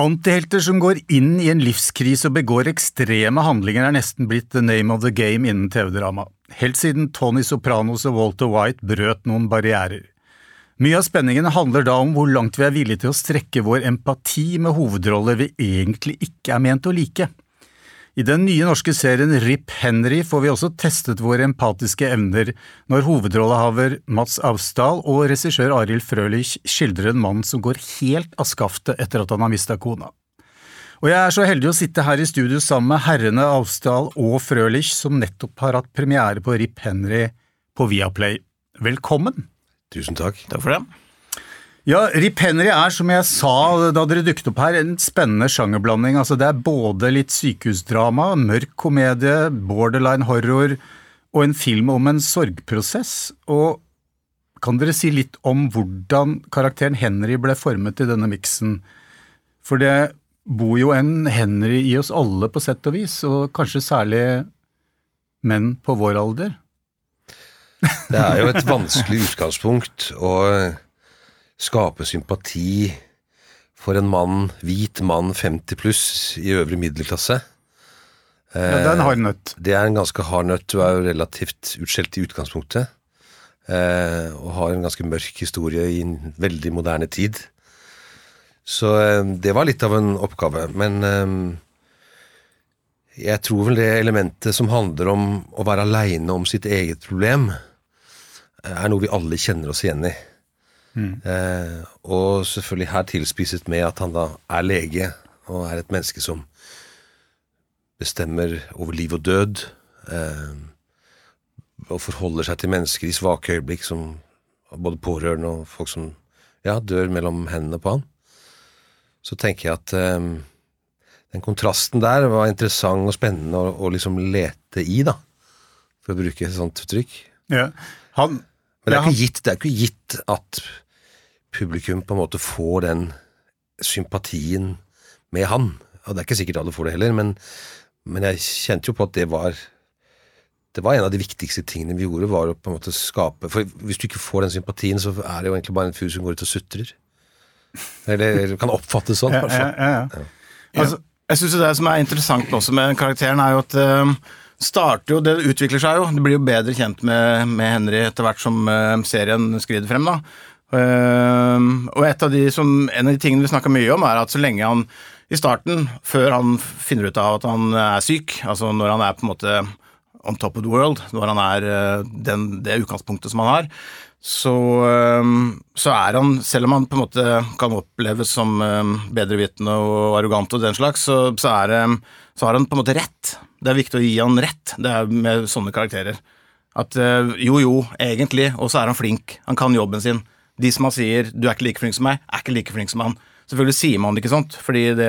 Antihelter som går inn i en livskrise og begår ekstreme handlinger er nesten blitt the name of the game innen TV-drama. Helt siden Tony Sopranos og Walter White brøt noen barrierer. Mye av spenningen handler da om hvor langt vi er villige til å strekke vår empati med hovedroller vi egentlig ikke er ment å like. I den nye norske serien Rip Henry får vi også testet våre empatiske evner når hovedrollehaver Mats Avsdal og regissør Arild Frølich skildrer en mann som går helt av skaftet etter at han har mista kona. Og jeg er så heldig å sitte her i studio sammen med herrene Avsdal og Frølich, som nettopp har hatt premiere på Rip Henry på Viaplay. Velkommen! Tusen takk. Takk for det. Ja, Rip Henry er, som jeg sa da dere dukket opp her, en spennende sjangerblanding. Altså, det er både litt sykehusdrama, mørk komedie, borderline horror og en film om en sorgprosess. Og kan dere si litt om hvordan karakteren Henry ble formet i denne miksen? For det bor jo en Henry i oss alle, på sett og vis, og kanskje særlig menn på vår alder. Det er jo et vanskelig utgangspunkt å skape sympati for en mann, hvit mann 50 pluss i øvre middelklasse. Ja, det er en hard nøtt. Det er en ganske hard nøtt. Du er jo relativt utskjelt i utgangspunktet. Eh, og har en ganske mørk historie i en veldig moderne tid. Så eh, det var litt av en oppgave. Men eh, jeg tror vel det elementet som handler om å være aleine om sitt eget problem, er noe vi alle kjenner oss igjen i. Mm. Eh, og selvfølgelig her tilspisset med at han da er lege og er et menneske som bestemmer over liv og død. Eh, og forholder seg til mennesker i svake øyeblikk, som både pårørende og folk som ja, dør mellom hendene på han. Så tenker jeg at eh, den kontrasten der var interessant og spennende å, å liksom lete i, da. For å bruke et sånt uttrykk. Ja. Han men det er, ikke gitt, det er ikke gitt at publikum på en måte får den sympatien med han. Og det er ikke sikkert alle får det heller, men, men jeg kjente jo på at det var det var en av de viktigste tingene vi gjorde, var å på en måte skape For hvis du ikke får den sympatien, så er det jo egentlig bare en fyr som går ut og sutrer. Eller kan oppfattes sånn. i ja, hvert ja, fall. ja, ja. Altså, jeg synes Det som er interessant også med karakteren, er jo at eh, starter jo, det utvikler seg jo. Du blir jo bedre kjent med, med Henry etter hvert som uh, serien skrider frem. da. Uh, og av som, En av de tingene vi snakker mye om, er at så lenge han i starten, før han finner ut av at han er syk, altså når han er på en måte on top of the world, når han er uh, den, det utgangspunktet som han har, så, eh, så er han, selv om han på en måte kan oppleves som eh, bedrevitende og arrogant og den slags, så, så, er, så har han på en måte rett. Det er viktig å gi han rett det er med sånne karakterer. At eh, jo, jo, egentlig, og så er han flink. Han kan jobben sin. De som han sier 'du er ikke like flink som meg', er ikke like flink som han. Selvfølgelig sier man det ikke sånt, fordi det,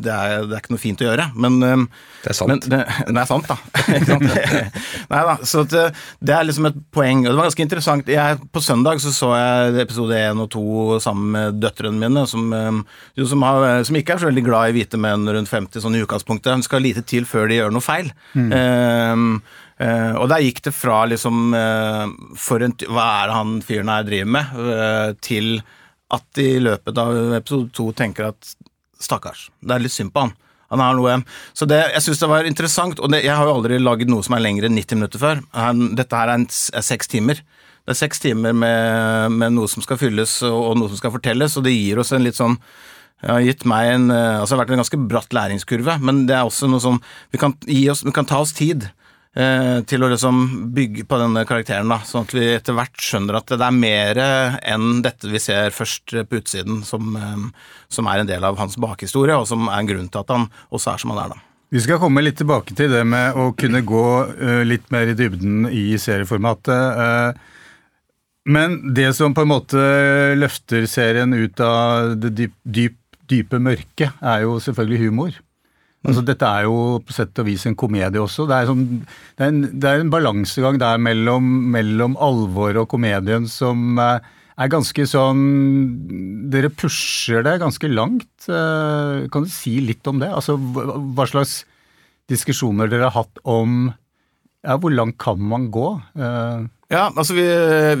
det, er, det er ikke noe fint å gjøre. Men, eh, Det er sant. Men det, det er sant, da. Ikke sant? Nei da. Så eh, det er liksom et poeng. Og det var ganske interessant. Jeg, på søndag så, så jeg episode 1 og 2 sammen med døtrene mine, som, eh, jo, som, har, som ikke er så veldig glad i hvite menn rundt 50 sånn i utgangspunktet. Hun skal lite til før de gjør noe feil. Mm. Um, Uh, og der gikk det fra liksom uh, for en, Hva er det han fyren her driver med? Uh, til at i løpet av episode to tenker at stakkars, det er litt synd på han. Han har noe Så det, jeg syns det var interessant, og det, jeg har jo aldri lagd noe som er lengre enn 90 minutter før. Dette her er, en, er seks timer. Det er seks timer med, med noe som skal fylles og, og noe som skal fortelles, og det gir oss en litt sånn har gitt meg en, eh, altså det har vært en ganske bratt læringskurve, men det er også noe sånn Vi kan, oss, vi kan ta oss tid til å liksom bygge på denne karakteren, da, sånn at vi etter hvert skjønner at det er mer enn dette vi ser først på utsiden, som, eh, som er en del av hans bakhistorie, og som er en grunn til at han også er som han er. da. Vi skal komme litt tilbake til det med å kunne gå eh, litt mer i dybden i serieformatet. eh, men det som på en måte løfter serien ut av det dyp, dyp, dype mørket, er jo selvfølgelig humor. Altså, dette er jo på sett og vis en komedie også. Det er, sånn, det er en, en balansegang der mellom, mellom alvor og komedien som eh, er ganske sånn Dere pusher det ganske langt. Eh, Kan du si litt om det? Altså, hva hva slags diskusjoner dere har hatt om ja, hvor langt kan man gå? Eh, Ja, altså vi,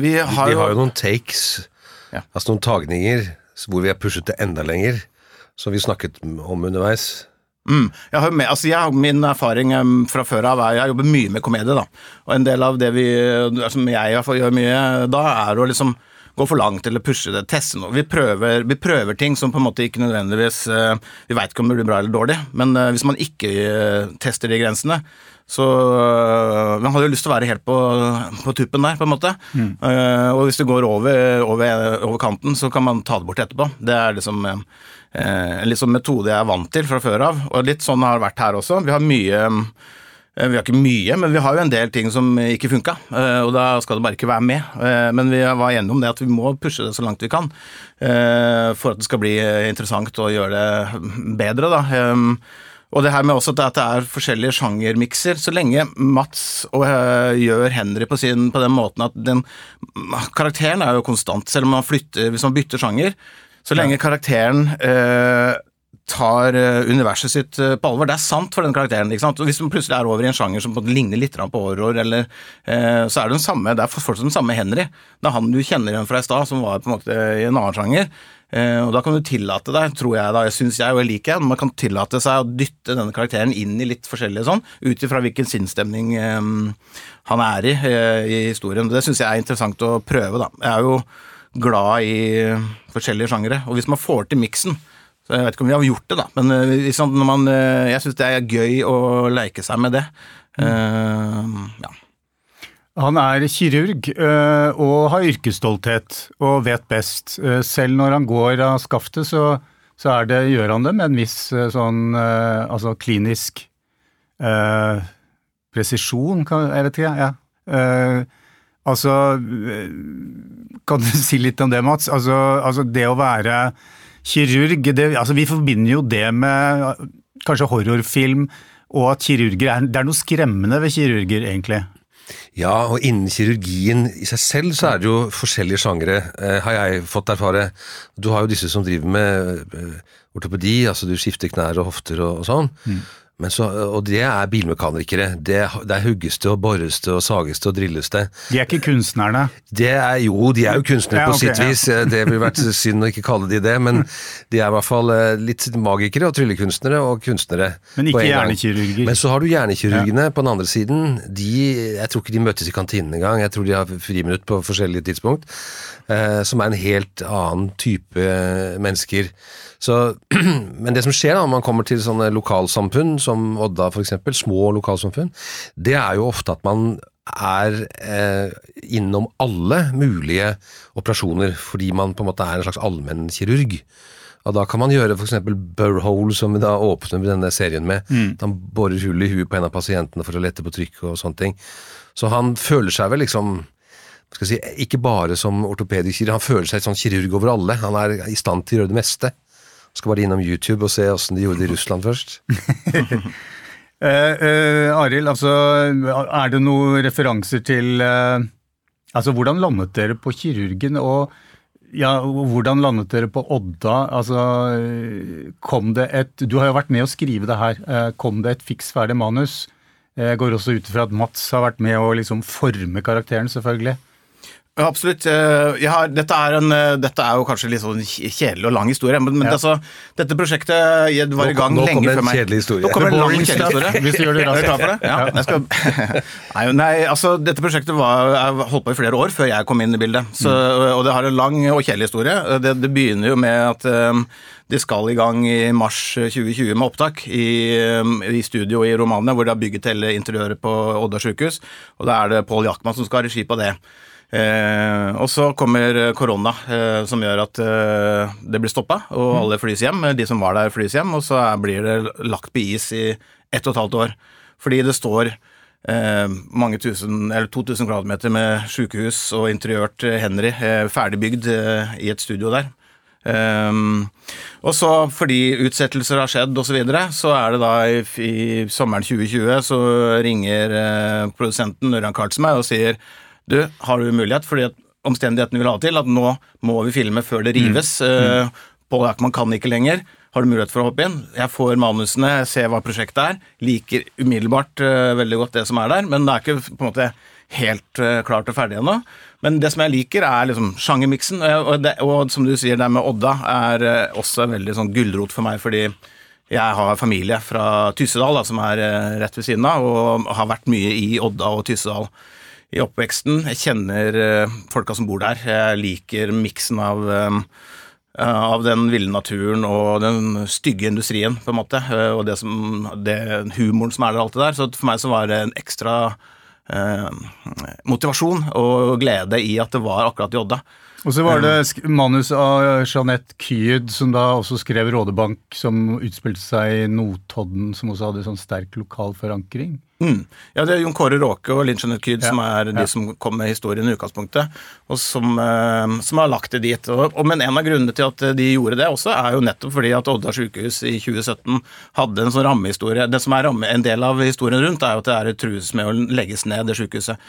vi har Vi jo har jo noen takes, Ja. altså noen tagninger, hvor vi har pushet det enda lenger. som vi snakket om underveis. Mm. Jeg har, med, altså jeg Min erfaring um, fra før av er jeg jobber mye med komedie. da, og En del av det vi, som jeg i hvert fall gjør mye da, er å liksom gå for langt eller pushe det, teste noe. Vi prøver, vi prøver ting som på en måte ikke nødvendigvis uh, Vi veit ikke om det blir bra eller dårlig, men uh, hvis man ikke uh, tester de grensene, så Man hadde jo lyst til å være helt på, på tuppen der, på en måte. Mm. og hvis det går over, over, over, kanten, så kan man ta det bort etterpå. Det er liksom en liksom metode jeg er vant til fra før av, og litt sånn har det vært her også. Vi har mye Eh, vi har ikke mye, men vi har jo en del ting som ikke funka, eh, og da skal det bare ikke være med. Eh, men vi var enige om det at vi må pushe det så langt vi kan for at det skal bli interessant og gjøre det bedre. da. Og det her med også at det er forskjellige sjangermikser. Så lenge Mats og, gjør Henry på, sin, på den måten at den Karakteren er jo konstant, selv om man flytter hvis man bytter sjanger. Så lenge karakteren tar eh, universet sitt eh, på alvor. Det er sant for den karakteren. ikke sant? Og Hvis man plutselig er over i en sjanger som ligner litt på horror, eller, eh, så er det den samme, det er fortsatt den samme Henry. Det er han du kjenner igjen fra i stad, som var på en måte i en annen sjanger. Eh, og Da kan du tillate deg, tror jeg da, jeg syns jeg og jeg liker man kan tillate seg å dytte denne karakteren inn i litt forskjellige sånn, ut ifra hvilken sinnsstemning eh, han er i eh, i historien. Det syns jeg er interessant å prøve, da. Jeg er jo glad i forskjellige sjangere, og hvis man får til miksen, så jeg vet ikke om vi har gjort det, da, men liksom, man, eh, jeg syns det er gøy å leke seg med det. Uh, ja. Han er kirurg og har yrkesstolthet og vet best. Selv når han går av skaftet, så, så det, gjør han det med en viss sånn altså klinisk uh, presisjon, jeg vet ikke, ja. Uh, altså Kan du si litt om det, Mats? Altså, altså det å være kirurg det, altså Vi forbinder jo det med kanskje horrorfilm, og at kirurger er, det er noe skremmende ved kirurger, egentlig. Ja, og innen kirurgien i seg selv så er det jo forskjellige sjangere, eh, har jeg fått erfare. Du har jo disse som driver med eh, ortopedi, altså du skifter knær og hofter og, og sånn. Mm. Så, og det er bilmekanikere. Det, det er hugges det og bores det og sages det og drilles det. De er ikke kunstnerne? Det er, jo, de er jo kunstnere ja, på okay, sitt vis. Det ville vært synd å ikke kalle de det, men de er i hvert fall eh, litt magikere og tryllekunstnere og kunstnere. Men ikke hjernekirurger? Men så har du hjernekirurgene ja. på den andre siden. De, jeg tror ikke de møtes i kantinen engang. Jeg tror de har friminutt på forskjellige tidspunkt. Eh, som er en helt annen type mennesker. Så, men det som skjer da, når man kommer til sånne lokalsamfunn som Odda f.eks., små lokalsamfunn, det er jo ofte at man er eh, innom alle mulige operasjoner, fordi man på en måte er en slags allmennkirurg. Og da kan man gjøre f.eks. burhole, som vi da åpner med denne serien med. Mm. Han borer hull i huet på en av pasientene for å lette på trykket og sånne ting. Så han føler seg vel liksom skal si, Ikke bare som ortopedisk kirurg, han føler seg sånn kirurg over alle. Han er i stand til å gjøre det meste. Skal bare innom YouTube og se åssen de gjorde det i Russland først. uh, uh, Arild, altså, er det noen referanser til uh, Altså, hvordan landet dere på kirurgen, og ja, hvordan landet dere på Odda? Altså, kom det et Du har jo vært med å skrive det her. Kom det et fiks ferdig manus? Jeg går også ut ifra at Mats har vært med å liksom forme karakteren, selvfølgelig. Absolutt. Eh, har, dette, er en, eh, dette, er jo kanskje litt sånn kjedelig og lang historie, men, men ja. altså, dette prosjektet var i gang nå, nå lenge før meg. Nå kommer en lang kjedelig historie. Hvis du gjør det raskt. Er du klar for det? Ja. ja. Skal, nei, nei, altså, dette prosjektet var, jeg holdt på i flere år før jeg kom inn i bildet. Så, mm. Og det har en lang og kjedelig historie. Det, det begynner jo med at um, de skal i gang i mars 2020 med opptak i, i studio i Romania, hvor de har bygget hele interiøret på Odda sjukehus. Og da er det Pål Jackman som skal ha regi på det. Eh, og så kommer korona, eh, som gjør at eh, det blir stoppa, og mm. alle flys hjem. De som var der, flys hjem, og så blir det lagt på is i ett og et halvt år. Fordi det står eh, mange tusen, eller 2000 kvadratmeter med sykehus og interiørt eh, Henry eh, ferdigbygd i et studio der. Um, og så fordi utsettelser har skjedd osv., så, videre, så er det da i, i sommeren 2020 så ringer uh, produsenten Ørjan Karlsen meg og sier du, har du mulighet, fordi at omstendighetene vil ha til, at nå må vi filme før det rives. Mm. Uh, Pål Ackman kan ikke lenger. Har du mulighet for å hoppe inn? Jeg får manusene, jeg ser hva prosjektet er. Liker umiddelbart uh, veldig godt det som er der, men det er ikke på en måte helt uh, klart og ferdig ennå. Men det som jeg liker, er liksom sjangermiksen. Og, og som du sier, det med Odda er uh, også en veldig sånn gulrot for meg, fordi jeg har familie fra Tyssedal, da, som er rett ved siden av, og har vært mye i Odda og Tyssedal i oppveksten. Jeg kjenner folka som bor der. Jeg liker miksen av av den ville naturen og den stygge industrien, på en måte. Og det, som, det humoren som er der, alt det der. Så for meg så var det en ekstra eh, motivasjon og glede i at det var akkurat i Odda. Og så var det manus av Jeanette Kyed, som da også skrev Rådebank, som utspilte seg i Notodden, som også hadde sånn sterk lokal forankring. Mm. Ja, det er Jon Kåre Råke og Linn Jeanette Kyed ja, som er de ja. som kom med historien i utgangspunktet, og som, eh, som, har lagt det dit. Og, og, men en av grunnene til at de gjorde det også, er jo nettopp fordi at Odda sjukehus i 2017 hadde en sånn rammehistorie. Det som er ramme, en del av historien rundt, er jo at det er trues med å legges ned, det sjukehuset.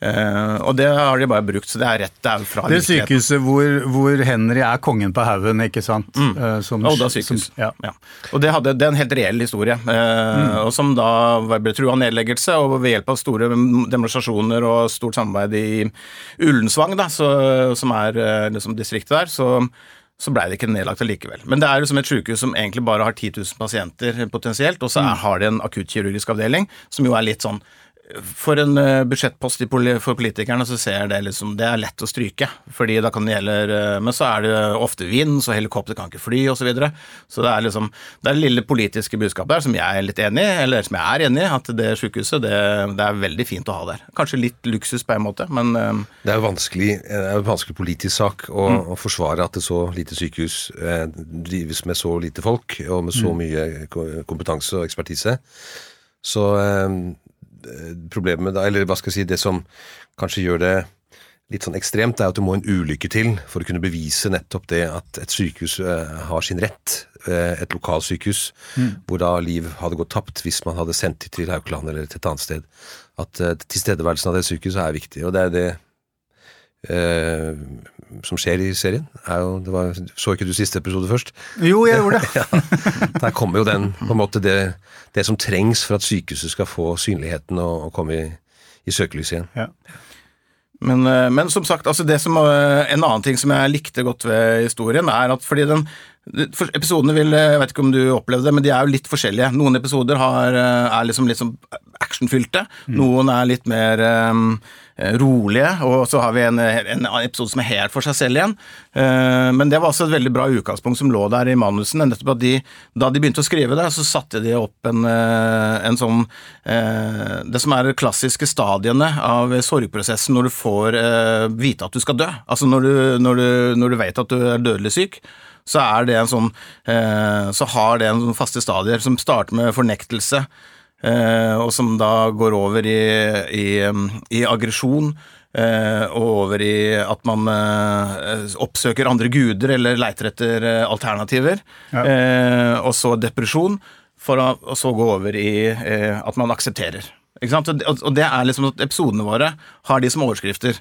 Uh, og det har de bare brukt, så det er rett det er fra Det sykehuset hvor, hvor, Henry er kongen på haugen, ikke sant? Mm. Uh, som, Odda sykehus. Som, ja. ja. Og det, hadde, det er en helt reell historie, uh, mm. og som da ble trua nedleggelse, og ved hjelp av store demonstrasjoner og stort samarbeid i Ullensvang, da, så, som er liksom distriktet der, så så blei det ikke nedlagt allikevel. Men det er liksom et sykehus som egentlig bare har 10 000 pasienter potensielt, og så mm. har de en akuttkirurgisk avdeling, som jo er litt sånn for en eh, budsjettpost for politikerne så ser jeg det liksom Det er lett å stryke, fordi da kan det gjelde eh, Men så er det ofte vind, så helikopter kan ikke fly, osv. Så, videre. så det er liksom Det er det lille politiske budskapet der som jeg er litt enig i, eller som jeg er enig i, at det sykehuset det, det, er veldig fint å ha der. Kanskje litt luksus på en måte, men eh, Det er jo vanskelig, er en vanskelig politisk sak å, mm. å, forsvare at et så lite sykehus eh, drives med så lite folk og med så mm. mye kompetanse og ekspertise. Så eh, problemet da, eller hva skal jeg si, det som kanskje gjør det litt sånn ekstremt, er at det må en ulykke til for å kunne bevise nettopp det at et sykehus uh, har sin rett, uh, et lokalsykehus, mm. hvor da liv hadde gått tapt hvis man hadde sendt det til Haukeland eller til et annet sted. At tilstedeværelsen av det sykehuset er viktig. Og det er det som skjer i serien. Jo, var, så ikke du siste episode først? Jo, jeg gjorde det. ja, der kommer jo den, på en måte det, det, som trengs for at sykehuset skal få synligheten og, og komme i, i søkelyset igjen. Ja. Men, eh, men, som sagt, altså det som, eh, en annen ting som jeg likte godt ved historien, er at fordi den Episodene vil Jeg vet ikke om du opplevde det, men de er jo litt forskjellige. Noen episoder har, eh, er liksom litt sånn actionfylte. Mm. Noen er litt mer um, rolige, og så har vi en, en, episode som er helt for seg selv igjen. Uh, men det var også et veldig bra utgangspunkt som lå der i manusen. Nettopp at de, Da de begynte å skrive det, så satte de opp en, en sånn Det som er de klassiske stadiene av sorgprosessen når du får vite at du skal dø. Altså når du, når du, når du vet at du er dødelig syk så er det en sånn eh, Så har det en sånn faste stadier som starter med fornektelse, eh, og som da går over i, i, i aggresjon. Eh, og over i at man oppsøker andre guder eller leiter etter alternativer. Ja. og så depresjon, for å og så gå over i at man aksepterer. Og det er liksom at episodene våre har de som overskrifter.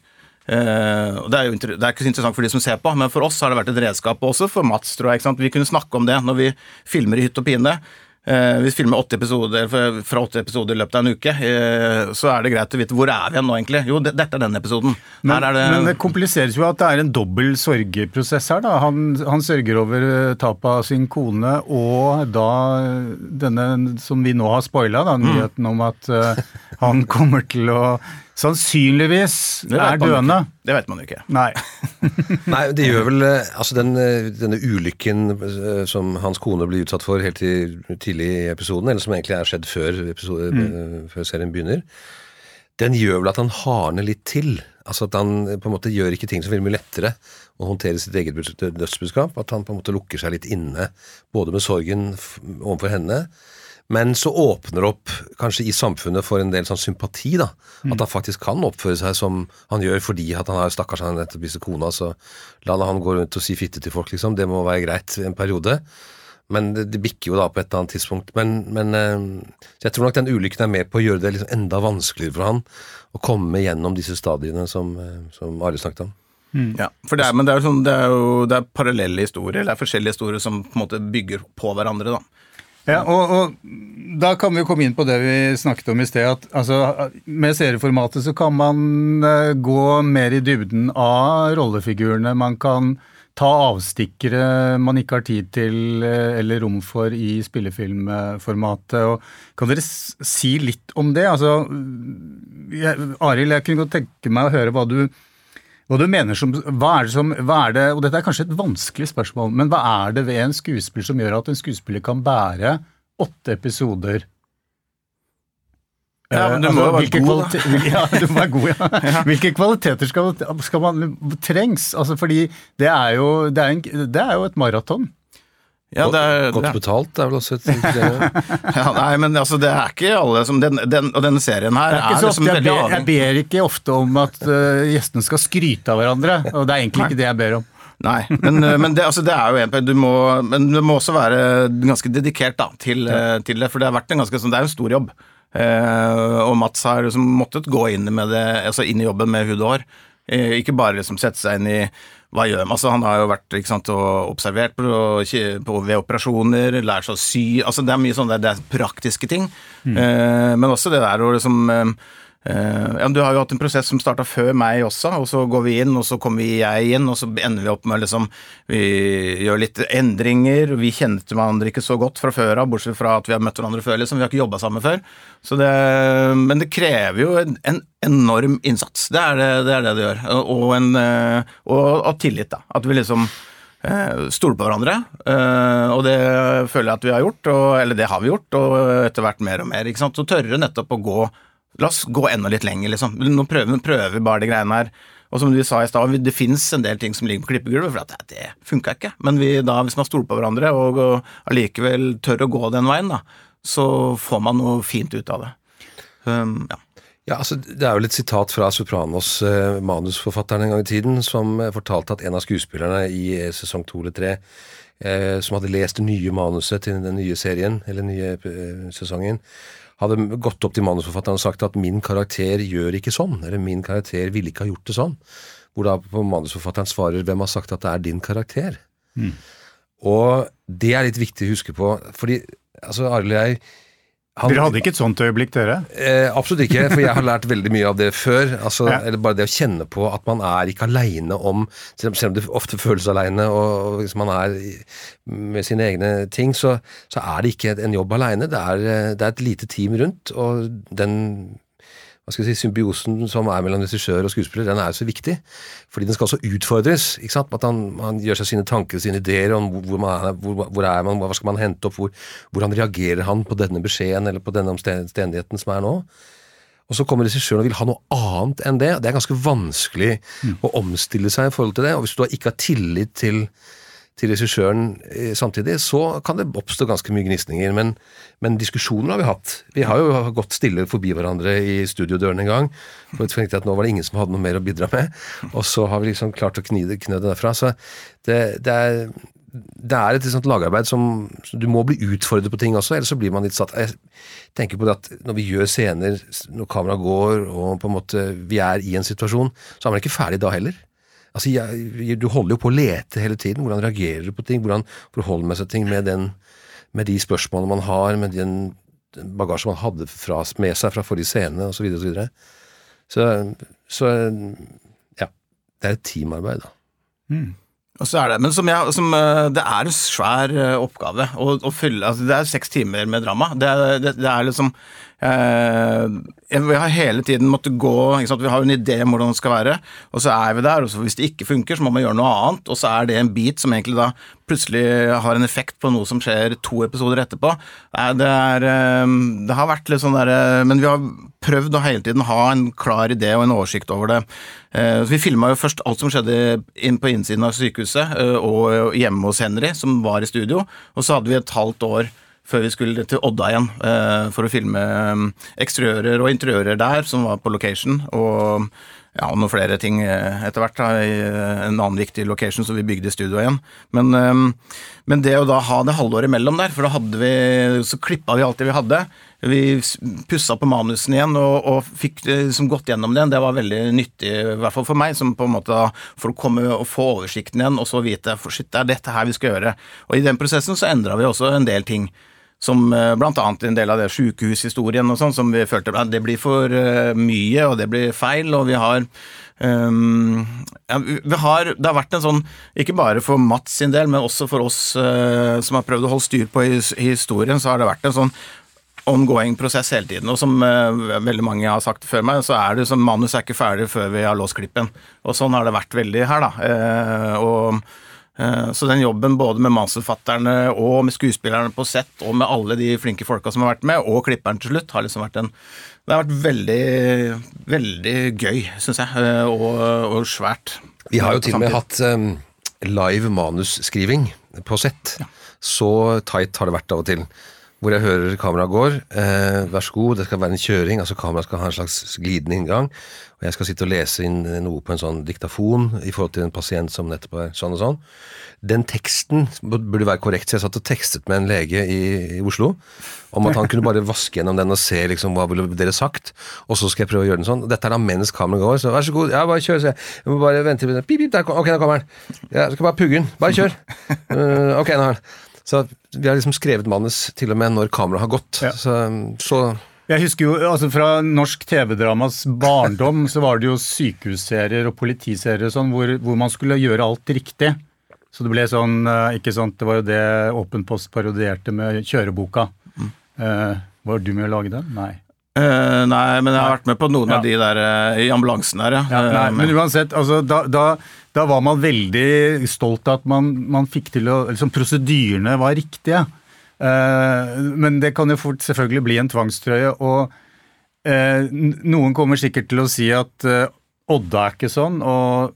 Uh, det, er det er ikke så interessant for de som ser på, men for oss har det vært et redskap også for Mats. tror jeg, Vi kunne snakke om det når vi filmer i hytt og pine. Uh, vi filmer åtte episoder fra åtte episoder i løpet av en uke. Uh, så er det greit å vite hvor er vi nå, egentlig. Jo, det, dette er den episoden. Men det, men, det kompliseres jo at det er en dobbel sorgeprosess her. da. Han, han sørger over tapet av sin kone, og da denne som vi nå har spoila, mm. nyheten mm. om at han kommer til å sannsynligvis er døende. Det vet man jo ikke. Nei. Nei, det gjør vel eh, Altså, den, eh, denne ulykken eh, som hans kone blir utsatt for helt tidlig i episoden, eller som egentlig er skjedd før, episode, mm. før serien begynner, den gjør vel at han hardner litt til. Altså at han på en måte gjør ikke ting som vil mye lettere å håndtere sitt eget dødsbudskap. At han på en måte lukker seg litt inne, både med sorgen overfor henne, men så åpner det opp kanskje i samfunnet for en del sånn sympati. da, At han faktisk kan oppføre seg som han gjør fordi at han har stakkars han nettopp mistet kona. Så la han gå rundt og si fitte til folk, liksom. Det må være greit en periode. Men det, det, bikker jo da på et eller annet tidspunkt. Men, men øh, jeg tror nok den ulykken er med på å gjøre det liksom enda vanskeligere for han å komme gjennom disse stadiene som, øh, som Are snakket om. Mm. Ja, for det er, men det er, sånn, det er jo det er parallelle historier, det er forskjellige historier som på en måte bygger på hverandre. da. Ja, og, og da kan vi jo komme inn på det vi snakket om i sted. at altså, Med serieformatet så kan man uh, gå mer i dybden av rollefigurene. Man kan ta avstikkere man ikke har tid til uh, eller rom for i spillefilmformatet. Og kan dere si litt om det? Altså, Arild, jeg kunne godt tenke meg å høre hva du hva du mener som, hva er det som, hva er det, og Dette er kanskje et vanskelig spørsmål, men hva er det ved en skuespiller som gjør at en skuespiller kan bære åtte episoder? Ja, men du må jo altså, være god, da. Ja, du må være god, ja. Hvilke kvaliteter skal, skal man trengs? Altså, fordi det er jo, det er en, det er jo et maraton. Ja, det er, Godt det- betalt er vel også et ja, Nei, men altså, det er ikke alle som den, den, Og denne serien her Det er, er liksom veldig ber, jeg ber ikke ofte om at uh, gjestene skal skryte av hverandre, og det er egentlig ikke det jeg ber om. Nei, men, men, det, altså, det er jo en du må, Men du må også være ganske dedikert da, til, ja. til det, for det har vært en ganske sånn Det er jo en stor jobb. Eh, og Mats har liksom måttet gå inn, med det, altså inn i jobben med hud og hår. Eh, ikke bare liksom sette seg inn i hva gjør man? Altså, han har jo vært sant, observert på, på, ved operasjoner, lært seg å sy altså Det er mye sånn det, det er praktiske ting. Eh, men også det der å liksom Eh, ja, Du har jo hatt en prosess som starta før meg også, og så går vi inn, og så kommer jeg inn, og så ender vi opp med liksom Vi gjør litt endringer. Vi kjente hverandre ikke så godt fra før av, bortsett fra at vi har møtt hverandre før, liksom. Vi har ikke jobba sammen før. Det, men det krever jo en, en enorm innsats. Det er det det, er det, det gjør. Og, en, eh, og, og tillit, da. At vi liksom Stole stoler på hverandre, eh, og det føler jeg at vi har gjort, og, eller det har vi gjort, og etter hvert mer og mer. ikke sant? Så tørre nettopp å gå La oss gå enda litt lenger, liksom. Nå prøver vi prøver bare de greiene her. Og som du sa i stad, det finnes en del ting som ligger på klippegulvet, for det, det funka ikke. Men vi, da, hvis man stoler på hverandre og, og allikevel tør å gå den veien, da, så får man noe fint ut av det. Um, ja. Ja, altså, Det er vel et sitat fra Sopranos, eh, manusforfatteren en gang i tiden, som eh, fortalte at en av skuespillerne i eh, sesong to eller tre, eh, som hadde lest det nye manuset til den nye serien, eller nye eh, sesongen, hadde gått opp til manusforfatteren og sagt at 'min karakter gjør ikke sånn', eller 'min karakter ville ikke ha gjort det sånn'. Hvor da på manusforfatteren svarer 'hvem har sagt at det er din karakter'? Og det er litt viktig å huske på, fordi altså Arild og jeg han- Dere hadde ikke et sånt øyeblikk, dere? Eh, absolutt ikke, for jeg har lært veldig mye av det før. Altså, Ja. Eller bare det å kjenne på at man er ikke aleine om Selv om det ofte føles aleine, og, og hvis man er med sine egne ting, så, så er det ikke en jobb aleine. Det, eh, det er et lite team rundt, og den hva skal jeg si, symbiosen som er mellom regissør og skuespiller, den er så viktig. Fordi den skal også utfordres. ikke sant? At han, han gjør seg sine tanker, sine ideer om hvor, man er, hvor, hvor er man, hva skal man hente opp, hvor, hvordan reagerer han på denne beskjeden eller på denne omstendigheten som er nå. Og så kommer regissøren og vil ha noe annet enn det. Det er ganske vanskelig å omstille seg i forhold til det. Og hvis du da ikke har tillit til, til regissøren eh, samtidig, så kan det oppstå ganske mye gnisninger. Men, men diskusjoner har vi hatt. Vi har jo gått stille forbi hverandre i studiodøren en gang. For jeg tenkte at nå var det ingen som hadde noe mer å bidra med. Og så har vi liksom klart å kni det, det derfra. Så det, det er det er et sånt lagarbeid som Du må bli utfordret på ting også, ellers så blir man litt satt Jeg tenker på det at når vi gjør scener, når kameraet går og på en måte vi er i en situasjon, så er man ikke ferdig da heller. Altså, jeg, Du holder jo på å lete hele tiden. Hvordan reagerer du på ting? Hvordan forholder man seg til ting med, den, med de spørsmålene man har, med den, den bagasjen man hadde fra, med seg fra forrige scene, osv. Og så, så ja. Det er et teamarbeid, da. Så er det, men som jeg, som, eh, det er en svær eh, oppgave å, å fylle altså Det er seks timer med drama. Det det, det er liksom Vi har hele tiden måttet gå? Vi har en idé om hvordan det skal være, og så er vi der. og Hvis det ikke funker, så må man gjøre noe annet, og så er det en bit som egentlig da plutselig har en effekt på noe som skjer to episoder etterpå. Det, er, eh, det har vært litt sånn derre Men vi har prøvd å hele tiden ha en klar idé og en oversikt over det. Eh, Vi filma jo først alt som skjedde inn på innsiden av sykehuset eh, og hjemme hos Henry, som var i studio, og så hadde vi et halvt år før vi skulle til Odda igjen eh, for å filme eh, eksteriører og interiører der, som var på location. og ja, noen flere ting eh, etter hvert. En annen viktig location som vi bygde i studio igjen. Men, men det å da ha det halvåret imellom der, for da hadde vi Så klippa vi alt det vi hadde. Vi pussa på manusen igjen og, og fikk liksom gått gjennom det. Det var veldig nyttig, i hvert fall for meg, som på en måte for å komme og få oversikten igjen, og så vite for shit, det er dette her vi skal gjøre. Og i den prosessen så endra vi også en del ting. Som bl.a. blant annet en del av det sykehushistorien og sånn, som vi følte at det blir for eh, mye, og det blir feil, og vi har um, ja, vi har, Det har vært en sånn, ikke bare for Mats sin del, men også for oss uh, som har prøvd å holde styr på his, historien, så har det vært en sånn ongoing prosess hele tiden. Og som uh, veldig mange har sagt før meg, så er det som manus er ikke ferdig før vi har låst klippen. Og sånn har det vært veldig her, da. Uh, og så den jobben både med manusforfatterne og med skuespillerne på sett og med alle de flinke folka som har vært med, og klipperen til slutt, har liksom vært en Det har vært veldig, veldig gøy, syns jeg, og, og, svært. Vi har jo til og med hatt um, live manusskriving på sett. Ja. Så tight har det vært av og til hvor jeg hører kameraet går. Eh, vær så god, det skal være en kjøring. altså Kameraet skal ha en slags glidende inngang. Og jeg skal sitte og lese inn noe på en sånn diktafon i forhold til en pasient som nettopp er sånn og sånn. Den teksten burde være korrekt, så jeg satt og tekstet med en lege i, i Oslo om at han kunne bare vaske gjennom den og se liksom hva ville dere sagt, og så skal jeg prøve å gjøre den sånn. Dette er da mens kameraet går, så vær så god, ja, bare kjør, så jeg. jeg må bare vente pip, pip, der, Ok, der kommer den. Jeg skal bare pugge den. Bare kjør. Uh, ok, nå har den. Så vi har liksom skrevet manus til og med når kameraet har gått. Ja. Så, så jeg husker jo, altså Fra norsk TV-dramas barndom så var det jo sykehusserier og politiserier og sånn, hvor, hvor, man skulle gjøre alt riktig. Så det ble sånn eh, ikke sant, Det var jo det Åpen post parodierte med kjøreboka. Mm. Uh, var du med å lage den? Nei. Uh, nei, men jeg har vært med på noen ja. av de der uh, i ambulansen her, ja. ja nei, men uansett, altså, da, da, da, var man veldig stolt av at man, man fikk til å liksom, Prosedyrene var riktige. Uh, men det kan jo fort selvfølgelig bli en tvangstrøye. Og noen kommer sikkert til å si at Odda er ikke sånn, og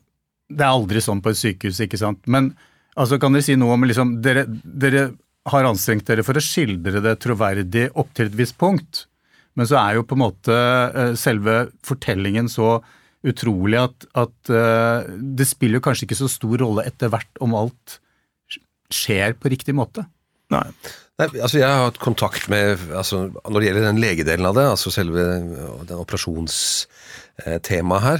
det er aldri sånn på et sykehus, ikke sant. Men altså, kan dere si noe om liksom, dere, dere har anstrengt dere for å skildre det troverdig opp til et visst punkt. Men så er jo på en måte eh, selve fortellingen så utrolig at, at det spiller kanskje ikke så stor rolle etter hvert om alt skjer på riktig måte. Nei. Nei, altså Jeg har hatt kontakt med altså Når det gjelder den legedelen av det, altså selve den operasjonstemaet her,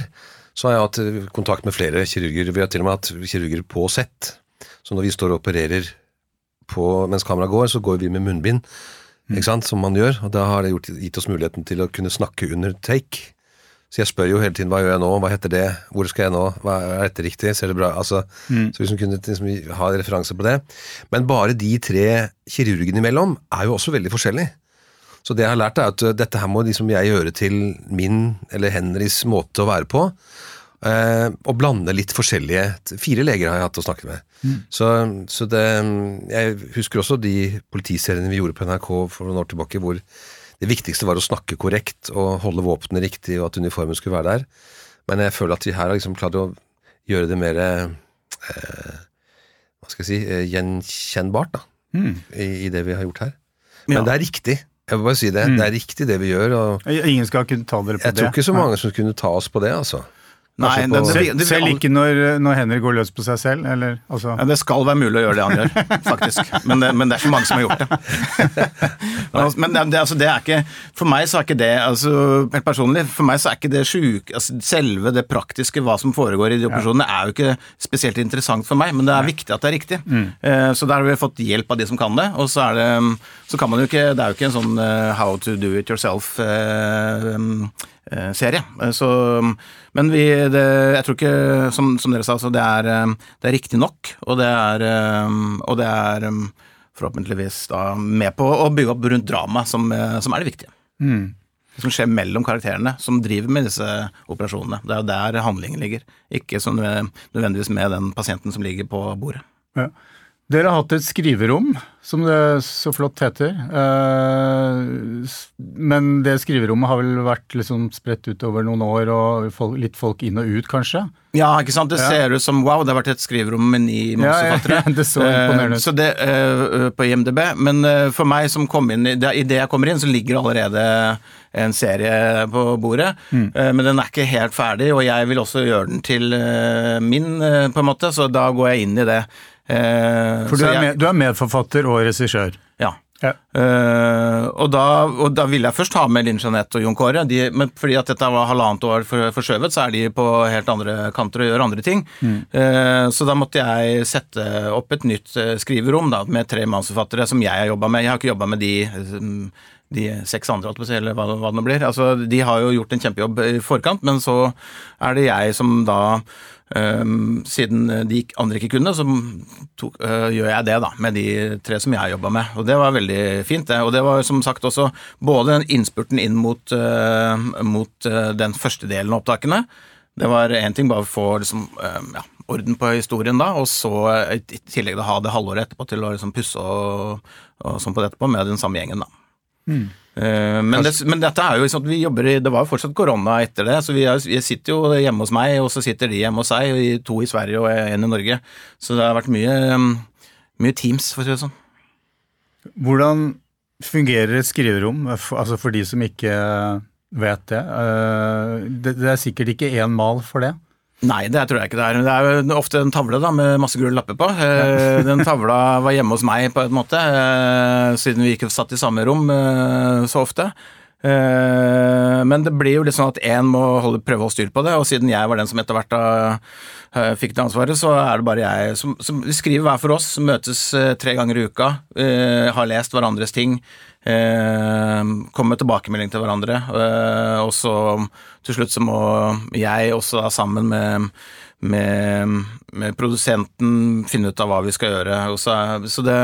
så har jeg hatt kontakt med flere kirurger. Vi har til og med hatt kirurger på sett. Så når vi står og opererer på, mens kameraet går, så går vi med munnbind ikke sant, som man gjør. Og da har det gjort, gitt oss muligheten til å kunne snakke under take. Så jeg spør jo hele tiden hva gjør jeg nå, hva heter det, hvor skal jeg nå, hva er dette riktig, ser det bra altså, mm. Så hvis man kunne liksom, ha referanse på det. Men bare de tre kirurgene imellom er jo også veldig forskjellige. Så det jeg har lært, er at dette her må liksom jeg gjøre til min eller Henrys måte å være på. Eh, og blande litt forskjellige Fire leger har jeg hatt å snakke med. Mm. Så, så, det Jeg husker også de politiseriene vi gjorde på NRK for noen år tilbake, hvor det viktigste var å snakke korrekt og holde våpenet riktig, og at uniformen skulle være der. Men jeg føler at vi her har liksom klart å gjøre det mer eh, Hva skal jeg si eh, gjenkjennbart, da. Mm. I, I, det vi har gjort her. Men ja. det er riktig. Jeg vil bare si det. Mm. Det er riktig det vi gjør. Ingen skal kunne ta dere på jeg det. Jeg tror ikke så mange som kunne ta oss på det, altså. Nei, det, det, det, selv ikke når, når Henrik går løs på seg selv? Eller, altså. ja, det skal være mulig å gjøre det han gjør, faktisk. Men det, men det er ikke mange som har gjort det. men det, altså, det, er ikke For meg så er ikke det altså, Helt personlig, for meg så er ikke det sjuk... Altså, selve det praktiske, hva som foregår i de operasjonene, er jo ikke spesielt interessant for meg, men det er viktig at det er riktig. Mm. Uh, så der har vi fått hjelp av de som kan det, og så er det Så kan man jo ikke Det er jo ikke en sånn uh, how to do it yourself uh, um, Eh, serie. Eh, så, men vi, det, jeg tror ikke, som, som dere sa, det er, eh, det er, riktig nok, og det er, og det er forhåpentligvis da med på å bygge opp rundt dramaet, som, som, er det viktige. Mm. Det som skjer mellom karakterene, som driver med disse operasjonene. Det er jo der handlingen ligger, ikke nødvendigvis med den pasienten som ligger på bordet. Ja. Dere har hatt et skriverom, som det så flott heter. Eh, men det skriverommet har vel vært liksom spredt utover noen år, og litt folk inn og ut, kanskje? Ja, ikke sant. Det ser ut som wow, det har vært et skriverom med ni manusforfattere. Ja, ja, det så imponerende ut. Så det uh, på IMDb. Men for meg som kom inn, i det jeg kommer inn, så ligger allerede en serie på bordet. Mm. Men den er ikke helt ferdig, og jeg vil også gjøre den til min, på en måte, så da går jeg inn i det. Eh, For du er, med, du er, medforfatter og regissør? Ja. Ja. Eh, og, da, og da ville jeg først ha med Linn Jeanette og Jon Kåre, de, men fordi at dette var halvannet år for, forskjøvet, så er de på helt andre kanter og gjør andre ting. Eh, så da måtte jeg sette opp et nytt skriverom da, med tre manusforfattere som jeg har jobba med. Jeg har ikke jobba med de de seks andre, eller hva, hva det nå blir. Altså, de har jo gjort en kjempejobb i forkant, men så er det jeg som da siden de andre ikke kunne, så tok, uh, gjør jeg det da, med de tre som jeg jobba med. Og det var veldig fint. det. Og det var som sagt også både innspurten inn mot, uh, mot uh, den første delen av opptakene. Det var én ting bare å få liksom, ja, orden på historien da, og så i tillegg da ha det halvåret etterpå til å liksom pusse og, og sånn på det etterpå med den samme gjengen. da. Mm. Eh, men, det, men, dette er jo sånn at vi jobber i Det var jo fortsatt korona etter det, så vi, er, vi, sitter jo hjemme hos meg, og så sitter de hjemme hos seg, to i Sverige og en i Norge. Så det har vært mye, mye Teams, for å si det sånn. Hvordan fungerer et skriverom, altså for de som ikke vet det? Det, det er sikkert ikke én mal for det? Nei, det tror jeg ikke det er. Det er jo ofte en tavle da, med masse gule lapper på. Eh, den tavla var hjemme hos meg på en måte, eh, siden vi ikke satt i samme rom eh, så ofte. Men det blir jo litt sånn at én må holde, prøve å styr på det, og siden jeg var den som etter hvert da fikk det ansvaret, så er det bare jeg som, som skriver hver for oss, møtes tre ganger i uka, har lest hverandres ting, eh, komme med tilbakemelding til hverandre. Eh, og så til slutt så må jeg også da sammen med, med, med produsenten finne ut av hva vi skal gjøre. Så, så det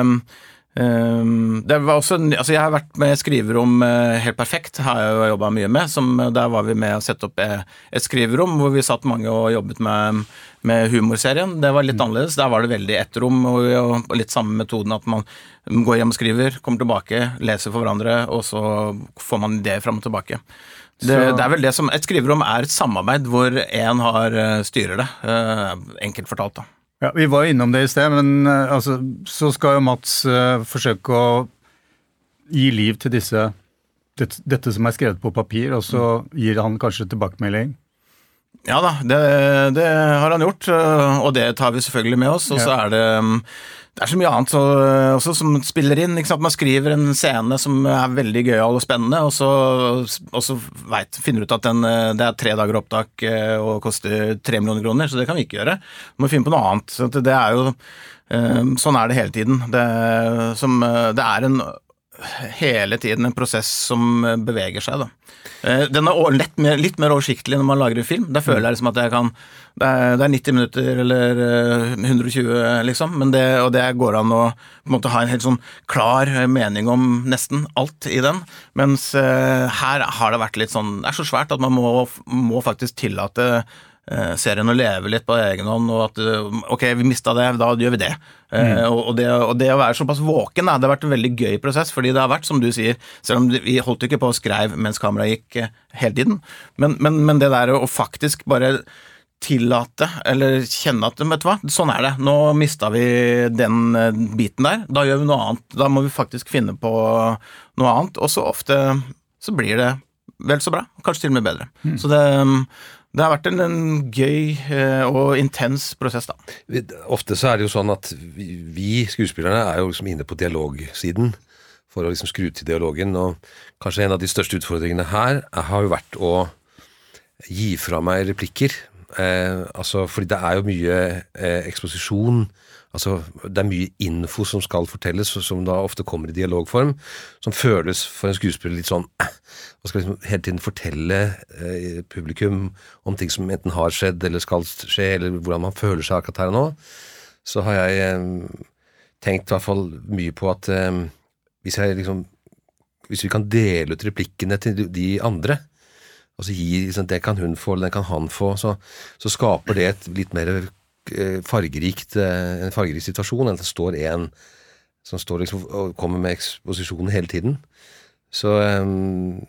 Um, det var også, altså Jeg har vært med skriverom uh, helt perfekt, har jeg jo jobba mye med. Som, der var vi med å sette opp et skriverom hvor vi satt mange og jobbet med, med humorserien. Det var litt mm. annerledes. Der var det veldig ett rom og, og, litt samme metoden at man går hjem og skriver, kommer tilbake, leser for hverandre, og så får man ideer fram og tilbake. Det, det, er vel det som, Et skriverom er et samarbeid hvor én har styrer det, uh, enkelt fortalt. da. Ja, Vi var innom det i sted, men uh, altså, så skal jo Mats uh, forsøke å gi liv til disse, det, dette som er skrevet på papir, og så mm. gir han kanskje tilbakemelding? Ja da, det, det, har han gjort, uh, og det tar vi selvfølgelig med oss. Og så er det um, det er så mye annet så, også som spiller inn. Man skriver en scene som er veldig gøyal og spennende, og så, og så vet, finner du ut at den, det er tre dager opptak eh, og koster tre millioner kroner, så det kan vi ikke gjøre. Du må finne på noe annet. Så det er jo, eh, sånn er det hele tiden. Det, som, det er en, hele tiden en prosess som beveger seg. da. Eh, den er litt mer, litt mer oversiktlig når man lager en film. Da føler jeg liksom at jeg kan Det er, det er 90 minutter eller 120, eh, liksom, det, og det går an å en måte ha en helt sånn klar mening om nesten alt i den. Mens her har det vært litt sånn Det er så svært at man må, må faktisk tillate Eh, serien å leve litt på egen hånd, og at eh, ok, vi mista det, da gjør vi det. Eh, mm. Og, det, og, det, å være såpass våken, da, det har vært en veldig gøy prosess, fordi det har vært, som du sier, selv om vi holdt ikke på å skreiv mens kameraet gikk hele tiden, men, men, men det der å faktisk bare tillate, eller kjenne at vet du hva, sånn er det. Nå mista vi den biten der. Da gjør vi noe annet. Da må vi faktisk finne på noe annet. Og så ofte så blir det vel så bra. Kanskje til og med bedre. Mm. Så det, det har vært en, en gøy eh, og intens prosess, da. Ofte så er det jo sånn at vi, vi skuespillerne er jo liksom inne på dialogsiden for å liksom skru til dialogen. Og kanskje en av de største utfordringene her har jo vært å gi fra meg replikker. Eh, altså, fordi det er jo mye eh, eksposisjon Altså, det er mye info som skal fortelles, som da ofte kommer i dialogform, som føles for en skuespiller litt sånn Hva skal liksom hele tiden fortelle eh, publikum om ting som enten har skjedd eller skal skje, eller hvordan man føler seg akkurat her og nå. Så har jeg eh, tenkt i hvert fall mye på at eh, hvis jeg liksom Hvis vi kan dele ut replikkene til de andre, altså gi liksom, Det kan hun få, eller den kan han få, så, så skaper det et litt mer fargerikt, eh, en fargerik situasjon enn at det står en som står liksom og kommer med eksposisjonen hele tiden. Så, um,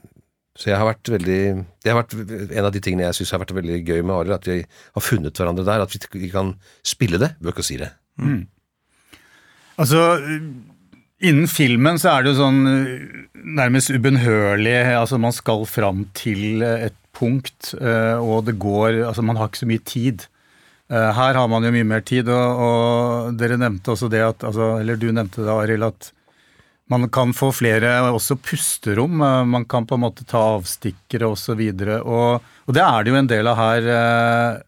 så jeg har vært veldig Det har vært en av de tingene jeg syns har vært veldig gøy med Arild, at vi har funnet hverandre der. At vi kan spille det, bør ikke si det. Mm. Altså, innen filmen så er det jo sånn nærmest ubønnhørlig Altså, man skal fram til et punkt, og det går Altså, man har ikke så mye tid. Eh, her har man jo mye mer tid, og, og dere nevnte også det at altså, Eller du nevnte det, Arild, at man kan få flere også pusterom. eh, Man kan på en måte ta avstikkere osv. Og, og, og det er det jo en del av her. eh,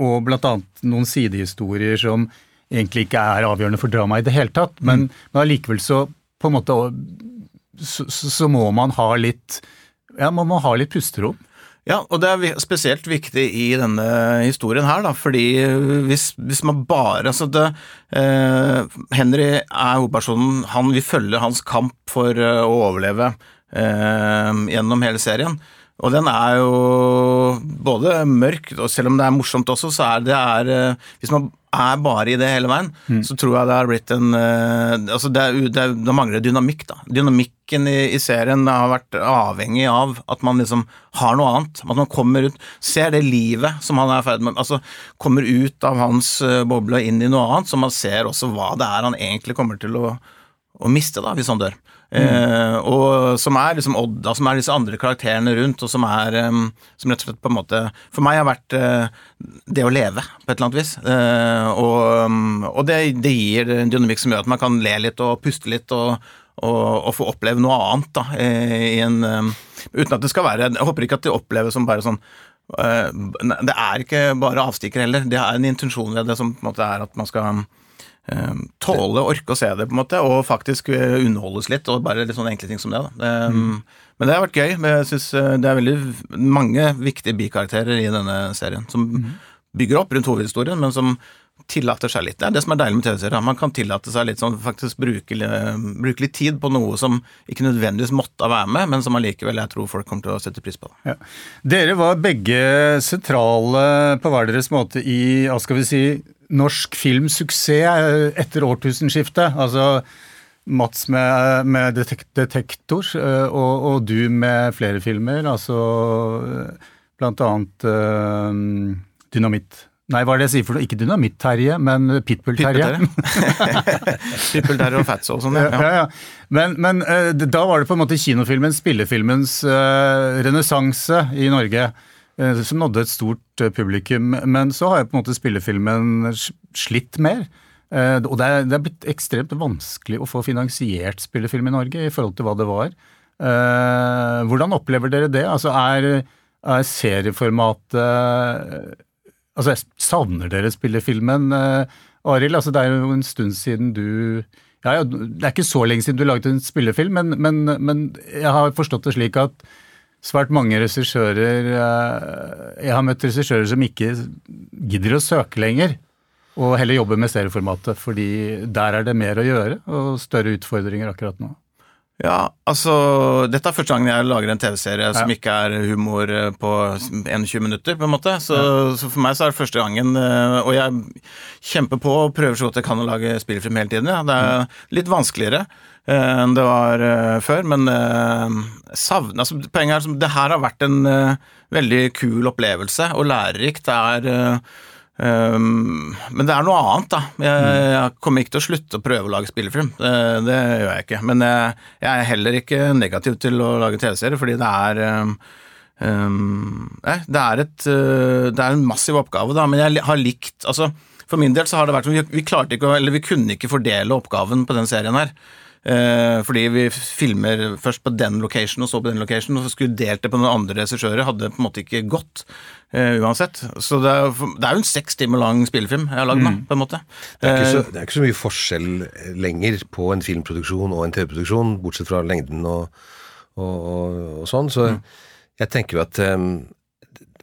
Og annet noen sidehistorier som egentlig ikke er avgjørende for dramaet i det hele tatt. Men, men allikevel så på en måte så, så, så må man ha litt Ja, man må ha litt pusterom. Ja, og det er spesielt viktig i denne historien her, da, fordi hvis, hvis man bare altså det, eh, Henry er hovedpersonen, han, vil følge hans kamp for eh, å overleve eh, gjennom hele serien. Og den er jo både mørk, og selv om det er morsomt også, så er det er, eh, Hvis man er bare i det hele veien, så tror jeg det har blitt en eh, altså det, er, det, er, det mangler dynamikk, da. Dynamikken i, i serien har vært avhengig av at man liksom har noe annet. At man kommer ut, ser det livet som han er i ferd med Altså kommer ut av hans eh, boble og inn i noe annet, så man ser også hva det er han egentlig kommer til å, å miste da, hvis han dør. Eh, og som er liksom Odda, som er disse andre karakterene rundt, og som er Som rett og slett på en måte For meg har vært eh, det å leve, på et eller annet vis. Eh, og mm, og det, det gir en dynamikk som gjør at man kan le litt og puste litt og, og, og få oppleve noe annet, da, en Uten at det skal være Jeg håper ikke at det oppleves som bare sånn Det er ikke bare avstikker heller. Det er en intensjon ved det som på en måte er at man skal eh, tåle, orke å se det, på en måte, og faktisk eh, underholdes litt. og Bare litt sånne enkle ting som det. da. Eh, Men det har vært gøy. men Jeg synes eh, Det er veldig mange viktige bikarakterer i denne serien som bygger opp rundt hovedhistorien, men som tillater seg litt. Det er det som er deilig med TV-serier. Man kan tillate seg litt sånn, faktisk bruke, bruke litt tid på noe som ikke nødvendigvis måtte være med, men som allikevel jeg tror folk kommer til å sette pris på. Ja. Dere var begge sentrale på hver deres måte i hva skal vi si, norsk filmsuksess etter årtusenskiftet. Altså Mats med, med detek Detektor, eh, og, og du med flere filmer. Altså eh, blant annet øh, Dynamitt. Nei, hva er det jeg sier for noe? Ikke Dynamitt-Terje, men Pitbull-Terje. Pippelterror og Fatso og sånn, Ja, ja. ja. Men, men eh, da var det på en måte kinofilmens, spillefilmens uh, renessanse i Norge, eh, som nådde et stort eh, publikum. Men så har jeg på en måte spillefilmen slitt mer. Eh, og det er, det er blitt ekstremt vanskelig å få finansiert spillefilm i Norge i forhold til hva det var. Eh, hvordan opplever dere det? Altså er, er serieformatet Altså, savner dere spillefilmen, Arild? Altså, det er jo en stund siden du ja, ja, Det er ikke så lenge siden du laget en spillefilm, men, men, men jeg har forstått det slik at svært mange regissører eh, Jeg har møtt regissører som ikke gidder å søke lenger, og heller jobber med serieformatet, fordi der er det mer å gjøre og større utfordringer akkurat nå. Ja, altså Dette er første gangen jeg lager en TV-serie som ikke er humor eh, på 21 minutter, på en måte. Så, så for meg så er det første gangen eh, Og jeg kjemper på og prøver så godt jeg kan å lage spillfilm hele tiden. Ja. Det er litt vanskeligere enn det var eh, før, men uh, savn, altså, Poenget er at det her har vært en eh, veldig kul opplevelse og lærerikt. Det er eh, Um, men det er noe annet, da. Jeg, jeg kommer ikke til å slutte å prøve å lage spillefilm. Det, det gjør jeg ikke. Men jeg, jeg er heller ikke negativ til å lage TV-serie, fordi det er um, nei, det, er et, det er en massiv oppgave, da. Men jeg har likt altså, For min del så har det vært sånn vi, vi klarte ikke å, eller vi kunne ikke fordele oppgaven på den serien her. Eh, fordi vi filmer først på den location og så på den location, og så skulle delt det på noen andre regissører, hadde på en måte ikke gått Uh, uansett. Så det er, det er jo en seks timer lang spillefilm jeg har lagd nå, på en måte. Det er, ikke så, Eh, det er ikke så mye forskjell lenger på en filmproduksjon og en TV-produksjon, bortsett fra lengden og, og, og, og sånn. Så jeg tenker jo at um,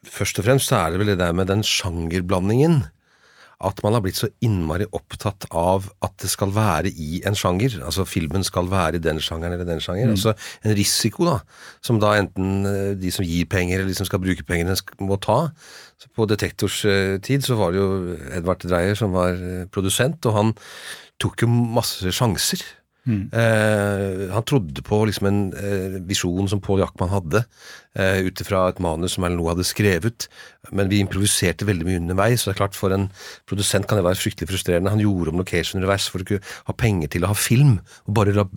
først og fremst så er det vel det der med den sjangerblandingen. At man har blitt så innmari opptatt av at det skal være i en sjanger. Altså filmen skal være i den sjangeren eller den sjangeren. Altså en risiko, da. Som da enten eh, de som gir penger eller de som skal bruke pengene, må ta. Så på Detektors eh, tid så var det jo Edvard Dreyer som var eh, produsent, og han tok jo masse sjanser. Eh, han trodde på liksom en eh, visjon som Pål Jackman hadde, eh, ut ifra et manus som Erlend Loe hadde skrevet. Men vi improviserte veldig mye underveis, så det er klart for en produsent kan det være fryktelig frustrerende. Han gjorde om location revers for å kunne ha penger til å ha film, og bare la,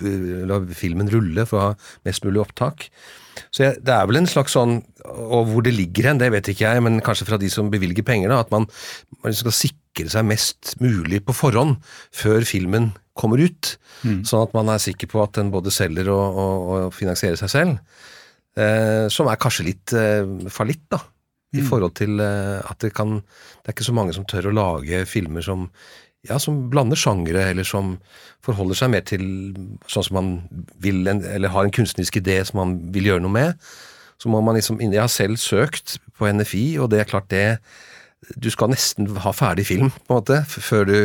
la filmen rulle for å ha mest mulig opptak. Så jeg, det er vel en slags sånn Og hvor det ligger hen, det vet ikke jeg, men kanskje fra de som bevilger penger, da, at man, man skal sikre seg mest mulig på forhånd før filmen kommer ut. Sånn at man er sikker på at den både selger og, og, og finansierer seg selv. Eh, som er kanskje litt eh, fallitt, da. I forhold til eh, at det kan Det er ikke så mange som tør å lage filmer som ja, som blander sjangere, eller som forholder seg mer til sånn som man vil, en, eller har en kunstnerisk idé som man vil gjøre noe med. Så må man liksom Jeg har selv søkt på NFI, og det er klart det Du skal nesten ha ferdig film, på en måte, før du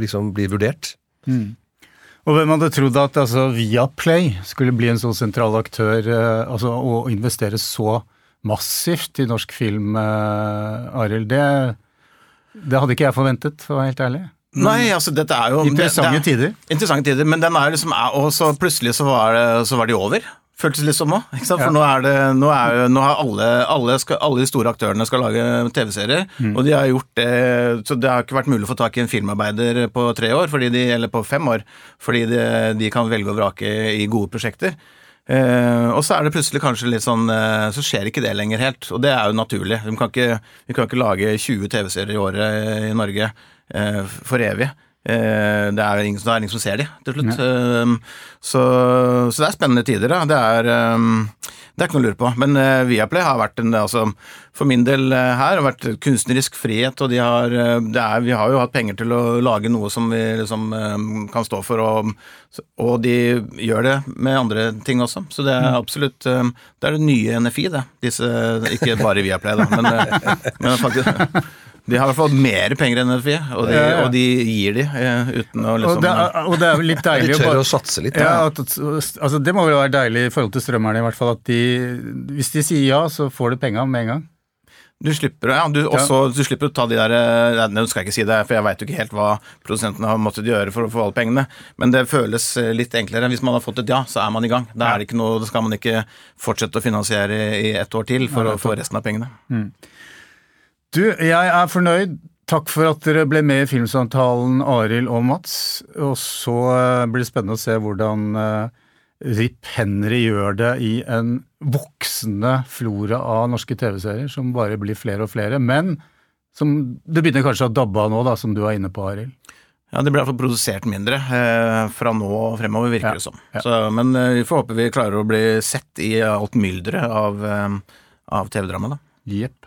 liksom blir vurdert. Og hvem hadde trodd at altså, Viaplay skulle bli en så sentral aktør eh, altså, og investere så massivt i norsk film, eh, Arild? Det, det hadde ikke jeg forventet, for å være helt ærlig. Nei, altså dette er jo Interessante det, det er, tider. Interessante tider, men den er liksom Og så plutselig så var, så var de over. Føltes litt som òg. For nå er det Nå, er, nå har alle, alle, skal, alle de store aktørene skal lage TV-serier, Mm. og de har gjort det Så det har ikke vært mulig å få tak i en filmarbeider på tre år, fordi de, eller på fem år, fordi de, de kan velge og vrake i gode prosjekter. Eh, og så er det plutselig kanskje litt sånn eh, Så skjer ikke det lenger helt, og det er jo naturlig. Vi kan ikke, vi kan ikke lage 20 TV-serier i året i Norge eh, for evig. Eh, det er ingen, det er ingen som ser de til slutt. Eh, så, så det er spennende tider, da. Det er, eh, det er ikke noe å lure på. Men Viaplay har vært en altså, For min del her har vært kunstnerisk frihet, og de har, det er, vi har jo hatt penger til å lage noe som vi liksom kan stå for, og, og de gjør det med andre ting også. Så det er absolutt eh, Det er det nye NFI, det. Disse, ikke bare Viaplay, da, men, men faktisk de har i hvert fall mer penger enn NFI, og de, Ja, ja. og de gir de eh, uten å Og liksom det, er, og det er vel litt De deilig å tør bare å satse litt. ja, at, altså Det må vel være deilig i forhold til strømmerne, i hvert fall. At de Hvis de sier ja, så får du penga med en gang. Du slipper, ja, du, også, du slipper å ta de der Nei, Nå skal jeg ikke si det, for jeg veit jo ikke helt hva produsentene har måttet gjøre for å få alle pengene, men det føles eh, litt enklere. Hvis man har fått et ja, så er man i gang. Da er det ikke noe, da skal man ikke fortsette å finansiere i ett år til for å få resten av pengene. Du, jeg er fornøyd. Takk for at dere ble med i Filmsamtalen, Arild og Mats. Og så eh, blir det spennende å se hvordan eh, Rip Henry gjør det i en voksende flora av norske TV-serier, som bare blir flere og flere. Men som det begynner kanskje å dabbe av nå, da, som du er inne på, Arild. Ja, det blir iallfall produsert mindre eh, fra nå og fremover, virker Ja, det som. ja. Så, men eh, vi får håpe vi klarer å bli sett i alt mylderet av, av TV-drama, da. Jepp.